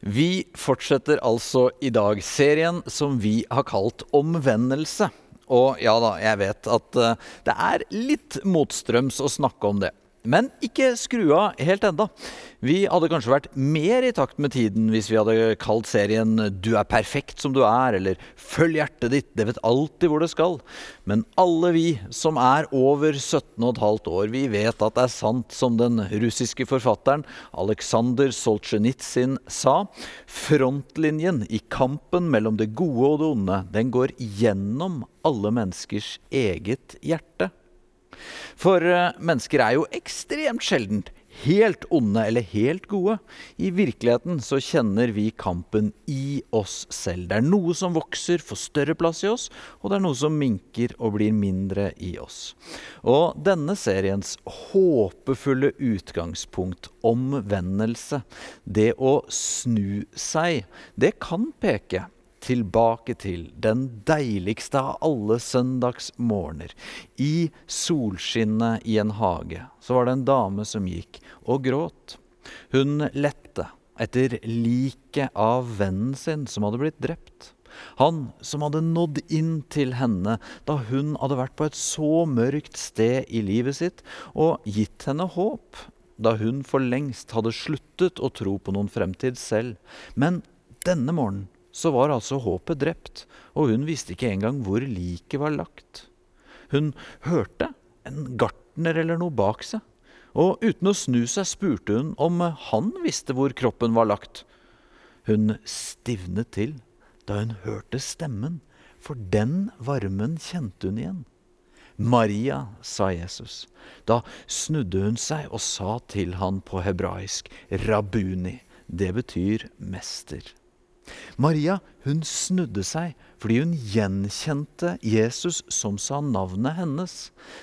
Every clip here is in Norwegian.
Vi fortsetter altså i dag serien som vi har kalt Omvendelse. Og ja da, jeg vet at uh, det er litt motstrøms å snakke om det. Men ikke skru av helt enda. Vi hadde kanskje vært mer i takt med tiden hvis vi hadde kalt serien 'Du er perfekt som du er' eller 'Følg hjertet ditt, det vet alltid hvor det skal'. Men alle vi som er over 17,5 år, vi vet at det er sant som den russiske forfatteren Aleksandr Solzjenitsyn sa. Frontlinjen i kampen mellom det gode og det onde, den går gjennom alle menneskers eget hjerte. For uh, mennesker er jo ekstremt sjeldent helt onde eller helt gode. I virkeligheten så kjenner vi kampen i oss selv. Det er noe som vokser, får større plass i oss, og det er noe som minker og blir mindre i oss. Og denne seriens håpefulle utgangspunkt, omvendelse, det å snu seg, det kan peke tilbake til den deiligste av alle søndagsmorgener. I solskinnet i en hage så var det en dame som gikk og gråt. Hun lette etter liket av vennen sin som hadde blitt drept. Han som hadde nådd inn til henne da hun hadde vært på et så mørkt sted i livet sitt, og gitt henne håp da hun for lengst hadde sluttet å tro på noen fremtid selv. Men denne morgenen så var altså håpet drept, og hun visste ikke engang hvor liket var lagt. Hun hørte en gartner eller noe bak seg, og uten å snu seg spurte hun om han visste hvor kroppen var lagt. Hun stivnet til da hun hørte stemmen, for den varmen kjente hun igjen. Maria, sa Jesus. Da snudde hun seg og sa til han på hebraisk, rabuni. Det betyr mester. Maria hun snudde seg fordi hun gjenkjente Jesus som sa navnet hennes.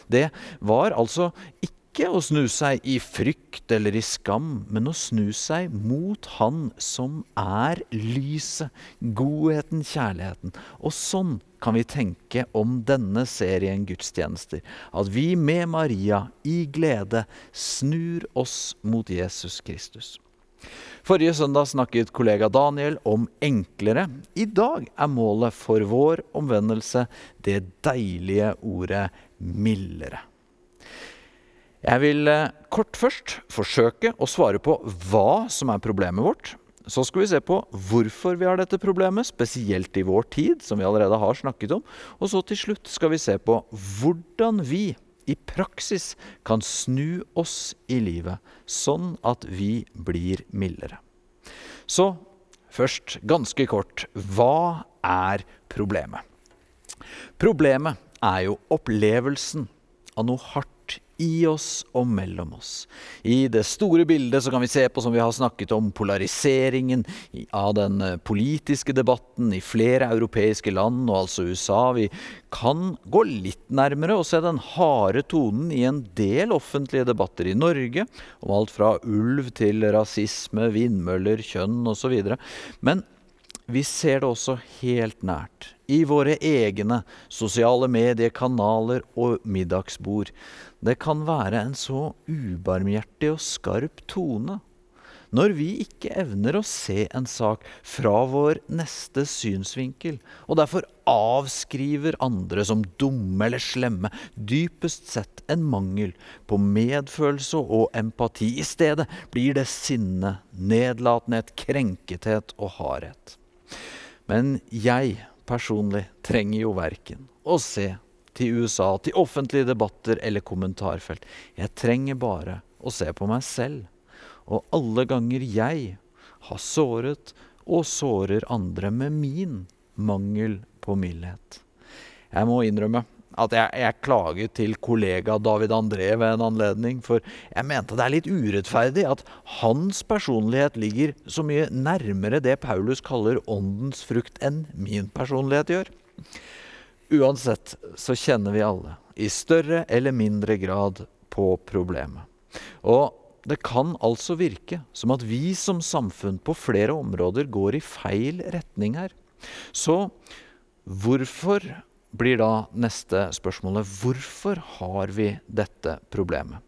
Det var altså ikke å snu seg i frykt eller i skam, men å snu seg mot Han som er lyset, godheten, kjærligheten. Og sånn kan vi tenke om denne serien gudstjenester. At vi med Maria i glede snur oss mot Jesus Kristus. Forrige søndag snakket kollega Daniel om enklere. I dag er målet for vår omvendelse det deilige ordet mildere. Jeg vil eh, kort først forsøke å svare på hva som er problemet vårt. Så skal vi se på hvorfor vi har dette problemet, spesielt i vår tid, som vi allerede har snakket om. Og så til slutt skal vi se på hvordan vi i praksis kan snu oss i livet, sånn at vi blir mildere. Så først, ganske kort, hva er problemet? Problemet er jo opplevelsen av noe hardt i oss og mellom oss. I det store bildet så kan vi se på, som vi har snakket om, polariseringen av den eh, politiske debatten i flere europeiske land, og altså USA. Vi kan gå litt nærmere og se den harde tonen i en del offentlige debatter i Norge, om alt fra ulv til rasisme, vindmøller, kjønn osv. Men vi ser det også helt nært i våre egne sosiale mediekanaler og middagsbord. Det kan være en så ubarmhjertig og skarp tone når vi ikke evner å se en sak fra vår neste synsvinkel, og derfor avskriver andre som dumme eller slemme, dypest sett en mangel på medfølelse og empati. I stedet blir det sinne, nedlatenhet, krenkethet og hardhet. Men jeg personlig trenger jo verken å se til USA, til offentlige debatter eller kommentarfelt. Jeg trenger bare å se på meg selv. Og alle ganger jeg har såret og sårer andre med min mangel på mildhet. Jeg må innrømme at jeg, jeg, klaget til kollega David André ved en anledning. For jeg mente det er litt urettferdig at hans personlighet ligger så mye nærmere det Paulus kaller åndens frukt, enn min personlighet gjør. Uansett så kjenner vi alle, i større eller mindre grad, på problemet. Og det kan altså virke som at vi som samfunn på flere områder går i feil retning her. Så hvorfor blir da neste spørsmålet hvorfor har vi dette problemet?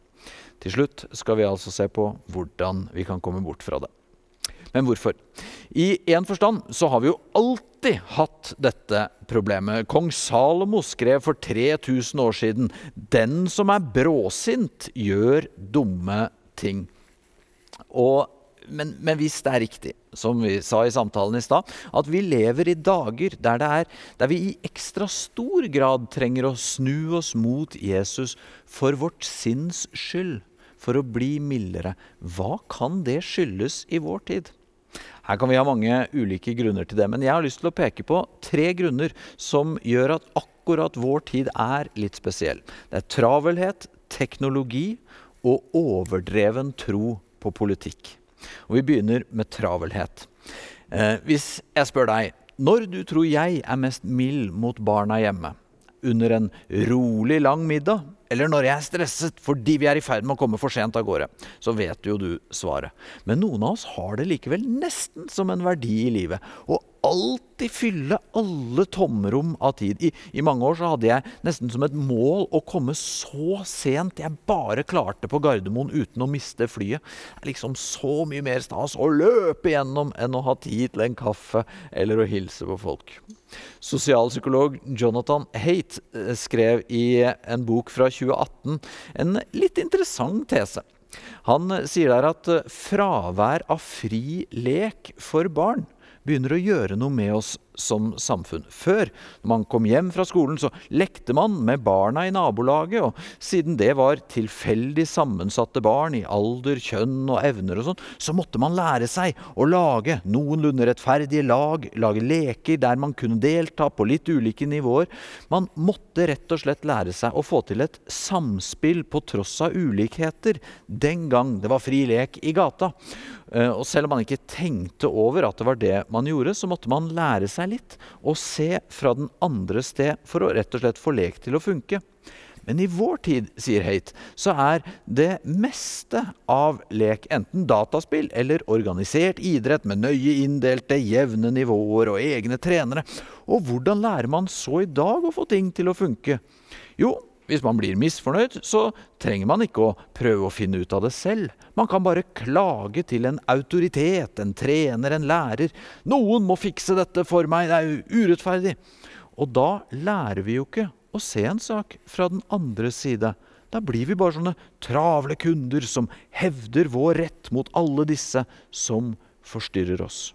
Til slutt skal vi altså se på hvordan vi kan komme bort fra det. Men hvorfor? I én forstand så har vi jo alltid hatt dette problemet. Kong Salomo skrev for 3000 år siden 'Den som er bråsint, gjør dumme ting'. Og men, men, hvis det er riktig, som vi sa i samtalen i stad, at vi lever i dager der, er, der, vi i ekstra stor grad trenger å snu oss mot Jesus for vårt sinns skyld, for å bli mildere, hva kan det skyldes i vår tid? Her kan vi ha mange ulike grunner til det, men jeg har lyst til å peke på tre grunner som gjør at akkurat vår tid er litt spesiell. Det er travelhet, teknologi og overdreven tro på politikk. Og vi begynner med travelhet. Eh, hvis jeg spør deg når du tror jeg er mest mild mot barna hjemme? Under en rolig, lang middag? Eller når jeg er stresset fordi vi er i ferd med å komme for sent av gårde? Så vet jo du svaret. Men noen av oss har det likevel nesten som en verdi i livet. Å alltid fylle alle tomrom av tid. I, I, mange år så hadde jeg nesten som et mål å komme så sent jeg bare klarte på Gardermoen uten å miste flyet. Det er liksom så mye mer stas å løpe gjennom enn å ha tid til en kaffe eller å hilse på folk. Sosialpsykolog Jonathan Haight eh, skrev i en bok fra 2018 en litt interessant tese. Han sier der at eh, fravær av fri lek for barn begynner å gjøre noe med oss som samfunn. Før, når man kom hjem fra skolen, så lekte man med barna i nabolaget. Og siden det var tilfeldig sammensatte barn i alder, kjønn og evner og sånn, så måtte man lære seg å lage noenlunde rettferdige lag, lage leker der man kunne delta på litt ulike nivåer. Man måtte rett og slett lære seg å få til et samspill på tross av ulikheter den gang det var fri lek i gata. Eh, og selv om man ikke tenkte over at det var det man gjorde, så måtte man lære seg litt og se fra den andre sted for å rett og slett få lek til å funke. Men i vår tid, sier Hate, så er det meste av lek enten dataspill eller organisert idrett med nøye inndelte, jevne nivåer og egne trenere. Og hvordan lærer man så i dag å få ting til å funke? Jo, hvis man blir misfornøyd, så trenger man ikke å prøve å finne ut av det selv. Man kan bare klage til en autoritet, en trener, en lærer. 'Noen må fikse dette for meg, det er jo urettferdig.' Og da lærer vi jo ikke å se en sak fra den andre side. Da blir vi bare sånne travle kunder som hevder vår rett mot alle disse som forstyrrer oss.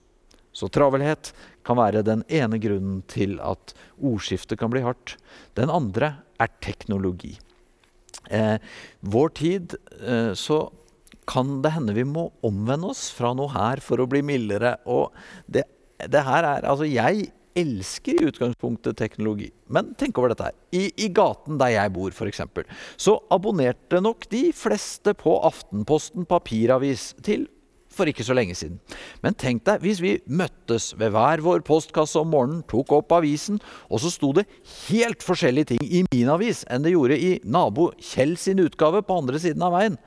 Så travelhet kan være den ene grunnen til at ordskiftet kan bli hardt. Den andre er teknologi. Eh, vår tid eh, så kan det hende vi må omvende oss fra noe her for å bli mildere. Og det, det her er Altså, jeg elsker i utgangspunktet teknologi. Men tenk over dette her. I, i gaten der jeg bor, f.eks., så abonnerte nok de fleste på Aftenposten papiravis til for ikke så lenge siden. Men tenk deg hvis vi møttes ved hver vår postkasse om morgenen, tok opp avisen, og så sto det helt forskjellige ting i min avis enn det gjorde i nabo Kjell sin utgave på andre siden av veien.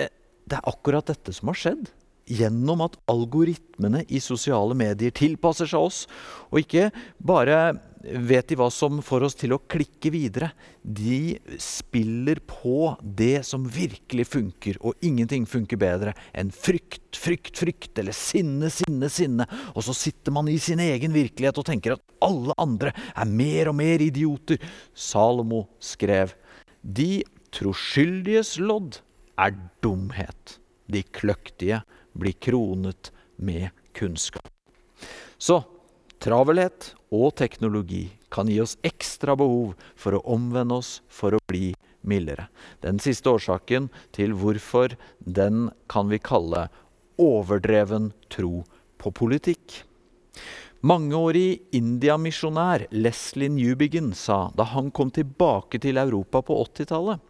Eh, det er akkurat dette som har skjedd. Gjennom at algoritmene i sosiale medier tilpasser seg oss, og ikke bare vet de hva som får oss til å klikke videre. De spiller på det som virkelig funker, og ingenting funker bedre enn frykt, frykt, frykt, eller sinne, sinne, sinne. Og så sitter man i sin egen virkelighet og tenker at alle andre er mer og mer idioter. Salomo skrev De troskyldiges lodd er dumhet. De kløktige blir kronet med kunnskap. Så travelhet og teknologi kan gi oss ekstra behov for å omvende oss for å bli mildere. Den siste årsaken til hvorfor den kan vi kalle overdreven tro på politikk. Mangeårig indiamisjonær Leslie Newbigin sa da han kom tilbake til Europa på 80-tallet,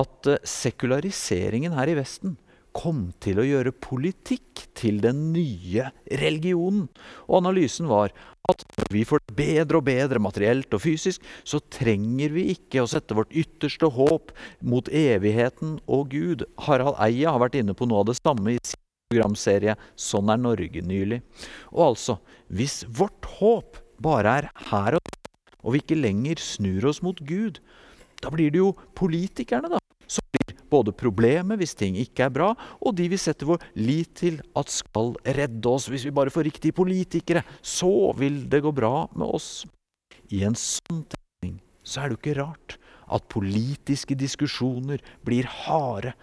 at sekulariseringen her i Vesten kom til å gjøre politikk til den nye religionen. Og analysen var at når vi får det bedre og bedre materielt og fysisk, så trenger vi ikke å sette vårt ytterste håp mot evigheten og Gud. Harald Eia har vært inne på noe av det samme i sin programserie 'Sånn er Norge' nylig. Og altså, hvis vårt håp bare er her og og vi ikke lenger snur oss mot Gud, da blir det jo politikerne da, både problemet hvis ting ikke er bra, og de vi setter vår lit til at skal redde oss. Hvis vi bare får riktige politikere, så vil det gå bra med oss. I en sånn tegning så er det jo ikke rart at politiske diskusjoner blir harde.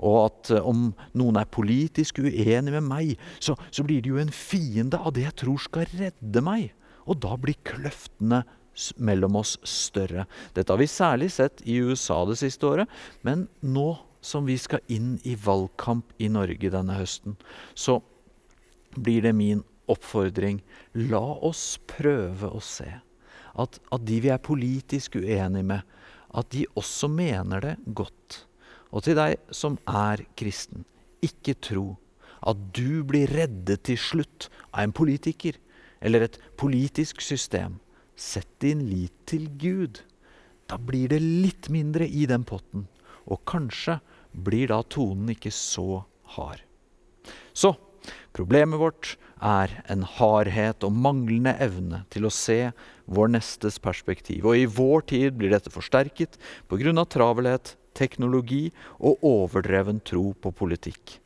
Og at uh, om noen er politisk uenig med meg, så, så blir de jo en fiende av det jeg tror skal redde meg. Og da blir kløftene mellom oss større. Dette har vi særlig sett i USA det siste året. Men nå som vi skal inn i valgkamp i Norge denne høsten, så blir det min oppfordring la oss prøve å se at, at de vi er politisk uenige med, at de også mener det godt. Og til deg som er kristen, ikke tro at du blir reddet til slutt av en politiker eller et politisk system. Sett din lit til Gud. Da blir det litt mindre i den potten, og kanskje blir da tonen ikke så hard. Så problemet vårt er en hardhet og manglende evne til å se vår nestes perspektiv. Og i vår tid blir dette forsterket pga. travelhet, teknologi og overdreven tro på politikk.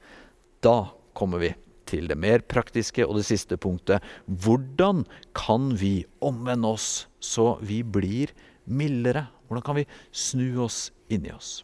Da kommer vi til det mer praktiske og det siste punktet. Hvordan kan vi omvende oss så vi blir mildere? Hvordan kan vi snu oss inni oss?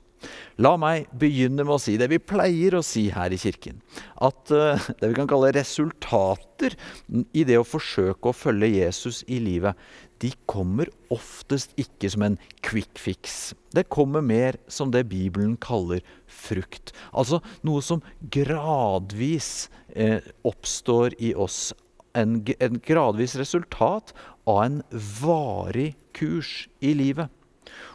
La meg begynne med å si det vi pleier å si her i kirken. At uh, det vi kan kalle resultater i det å forsøke å følge Jesus i livet, de kommer oftest ikke som en quick fix. Det kommer mer som det Bibelen kaller frukt. Altså noe som gradvis eh, oppstår i oss. En, en gradvis resultat av en varig kurs i livet.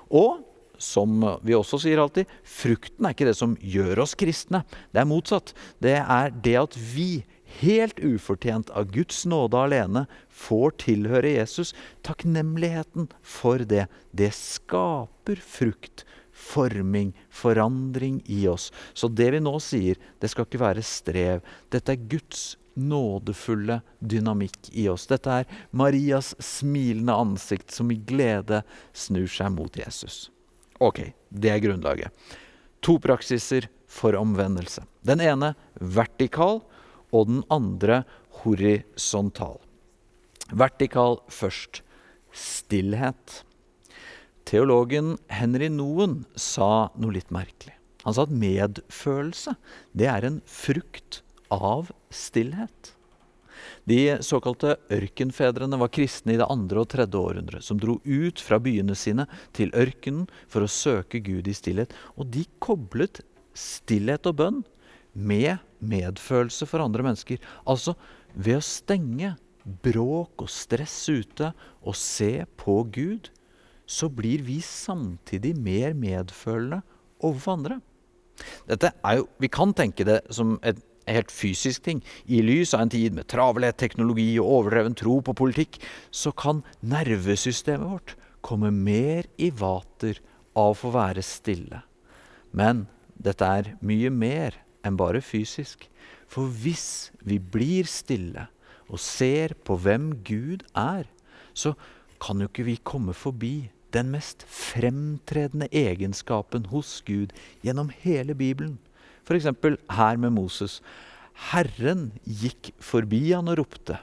Og som vi også sier alltid, frukten er ikke det som gjør oss kristne. Det er motsatt. Det er det at vi, helt ufortjent av Guds nåde alene, får tilhøre Jesus. Takknemligheten for det. Det skaper frukt, forming, forandring i oss. Så det vi nå sier, det skal ikke være strev. Dette er Guds nådefulle dynamikk i oss. Dette er Marias smilende ansikt som i glede snur seg mot Jesus. Ok, det er grunnlaget. To praksiser for omvendelse. Den ene vertikal, og den andre horisontal. Vertikal først. Stillhet. Teologen Henry Noen sa noe litt merkelig. Han sa at medfølelse det er en frukt av stillhet. De såkalte ørkenfedrene var kristne i det andre og tredje århundre, som dro ut fra byene sine til ørkenen for å søke Gud i stillhet. Og de koblet stillhet og bønn med medfølelse for andre mennesker. Altså ved å stenge bråk og stress ute og se på Gud, så blir vi samtidig mer medfølende overfor andre. Dette er jo, Vi kan tenke det som et helt fysisk ting. I lys av en tid med travelhet, teknologi og overdreven tro på politikk, så kan nervesystemet vårt komme mer i vater av å få være stille. Men dette er mye mer enn bare fysisk. For hvis vi blir stille og ser på hvem Gud er, så kan jo ikke vi komme forbi den mest fremtredende egenskapen hos Gud gjennom hele Bibelen. F.eks. her med Moses. Herren gikk forbi han og ropte.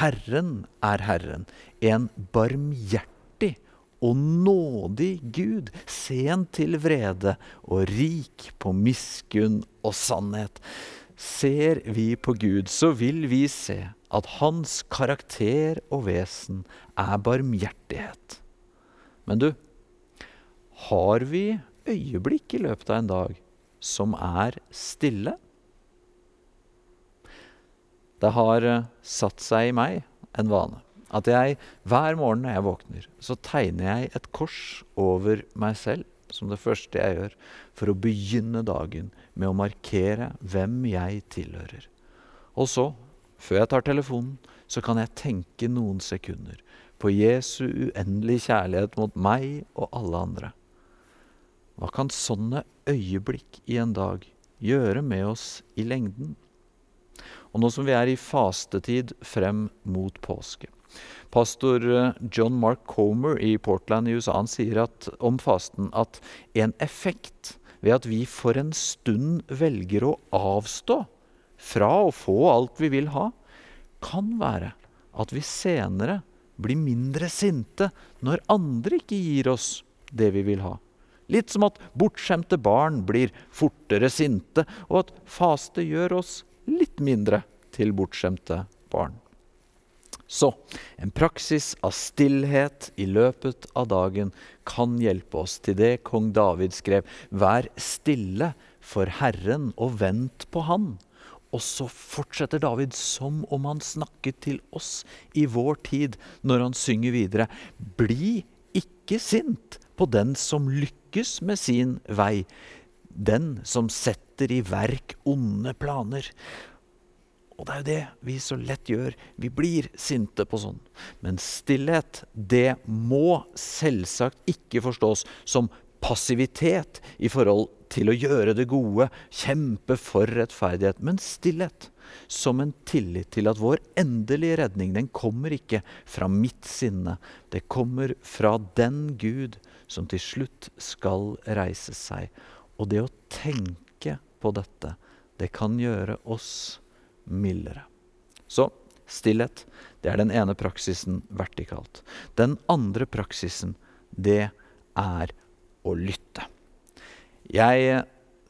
Herren er Herren, en barmhjertig og nådig Gud, sen til vrede og rik på miskunn og sannhet. Ser vi på Gud, så vil vi se at hans karakter og vesen er barmhjertighet. Men du, har vi øyeblikk i løpet av en dag som er stille. Det har satt seg i meg en vane at jeg hver morgen når jeg våkner, så tegner jeg et kors over meg selv som det første jeg gjør, for å begynne dagen med å markere hvem jeg tilhører. Og så, før jeg tar telefonen, så kan jeg tenke noen sekunder på Jesu uendelige kjærlighet mot meg og alle andre. Hva kan sånne øyeblikk i en dag gjøre med oss i lengden? Og nå som vi er i fastetid frem mot påske Pastor eh, John Mark Comer i Portland i USA han sier at, om fasten at en effekt ved at vi for en stund velger å avstå fra å få alt vi vil ha, kan være at vi senere blir mindre sinte når andre ikke gir oss det vi vil ha. Litt som at bortskjemte barn blir fortere sinte, og at faste gjør oss litt mindre til bortskjemte barn. Så en praksis av stillhet i løpet av dagen kan hjelpe oss til det kong David skrev. Vær stille for Herren og vent på Han. Og så fortsetter David som om han snakket til oss i vår tid, når han synger videre. Bli ikke sint på den som lykkes med sin vei, den som setter i verk onde planer. Og det er jo det vi så lett gjør. Vi blir sinte på sånn. Men stillhet, det må selvsagt ikke forstås som passivitet i forhold til å gjøre det gode, kjempe for rettferdighet, men stillhet. Som en tillit til at vår endelige redning den kommer ikke fra mitt sinne. Det kommer fra den Gud som til slutt skal reise seg. Og det å tenke på dette, det kan gjøre oss mildere. Så stillhet, det er den ene praksisen vertikalt. Den andre praksisen, det er å lytte. Jeg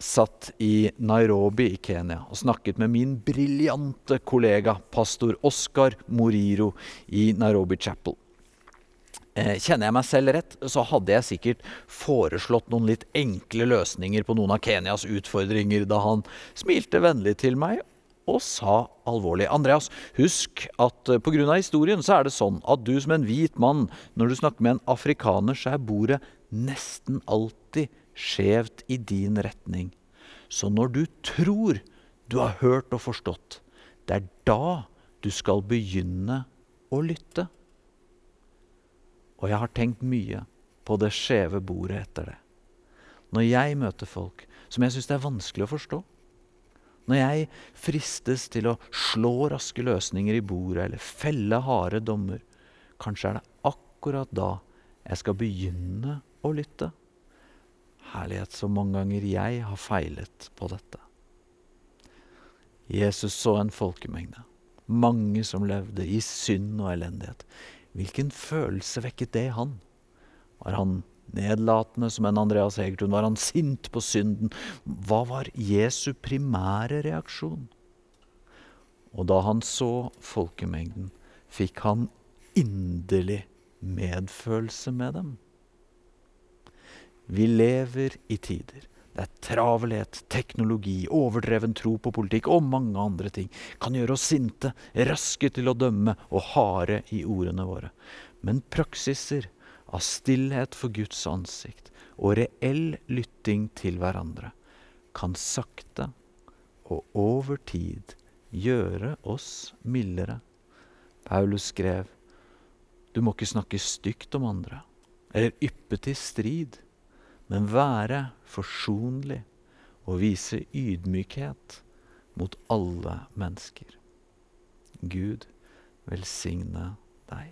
satt i Nairobi i Kenya og snakket med min briljante kollega pastor Oskar Moriro i Nairobi Chapel. Eh, kjenner jeg meg selv rett, så hadde jeg sikkert foreslått noen litt enkle løsninger på noen av Kenyas utfordringer da han smilte vennlig til meg og sa alvorlig Andreas, husk at uh, pga. historien så er det sånn at du som en hvit mann, når du snakker med en afrikaner, så er bordet nesten alltid skjevt i din retning. Så når du tror du har hørt og forstått, det er da du skal begynne å lytte. Og jeg har tenkt mye på det skjeve bordet etter det. Når jeg møter folk som jeg syns det er vanskelig å forstå, når jeg fristes til å slå raske løsninger i bordet eller felle harde dommer, kanskje er det akkurat da jeg skal begynne å lytte. Herlighet, så mange ganger jeg har feilet på dette. Jesus så en folkemengde, mange som levde i synd og elendighet. Hvilken følelse vekket det i han? Var han nedlatende som en Andreas Hegertun? Var han sint på synden? Hva var Jesu primære reaksjon? Og da han så folkemengden, fikk han inderlig medfølelse med dem. Vi lever i tider der travelhet, teknologi, overdreven tro på politikk og mange andre ting kan gjøre oss sinte, raske til å dømme og harde i ordene våre. Men praksiser av stillhet for Guds ansikt og reell lytting til hverandre kan sakte og over tid gjøre oss mildere. Paulus skrev du må ikke snakke stygt om andre eller yppe til strid, men være forsonlig og vise ydmykhet mot alle mennesker. Gud velsigne deg.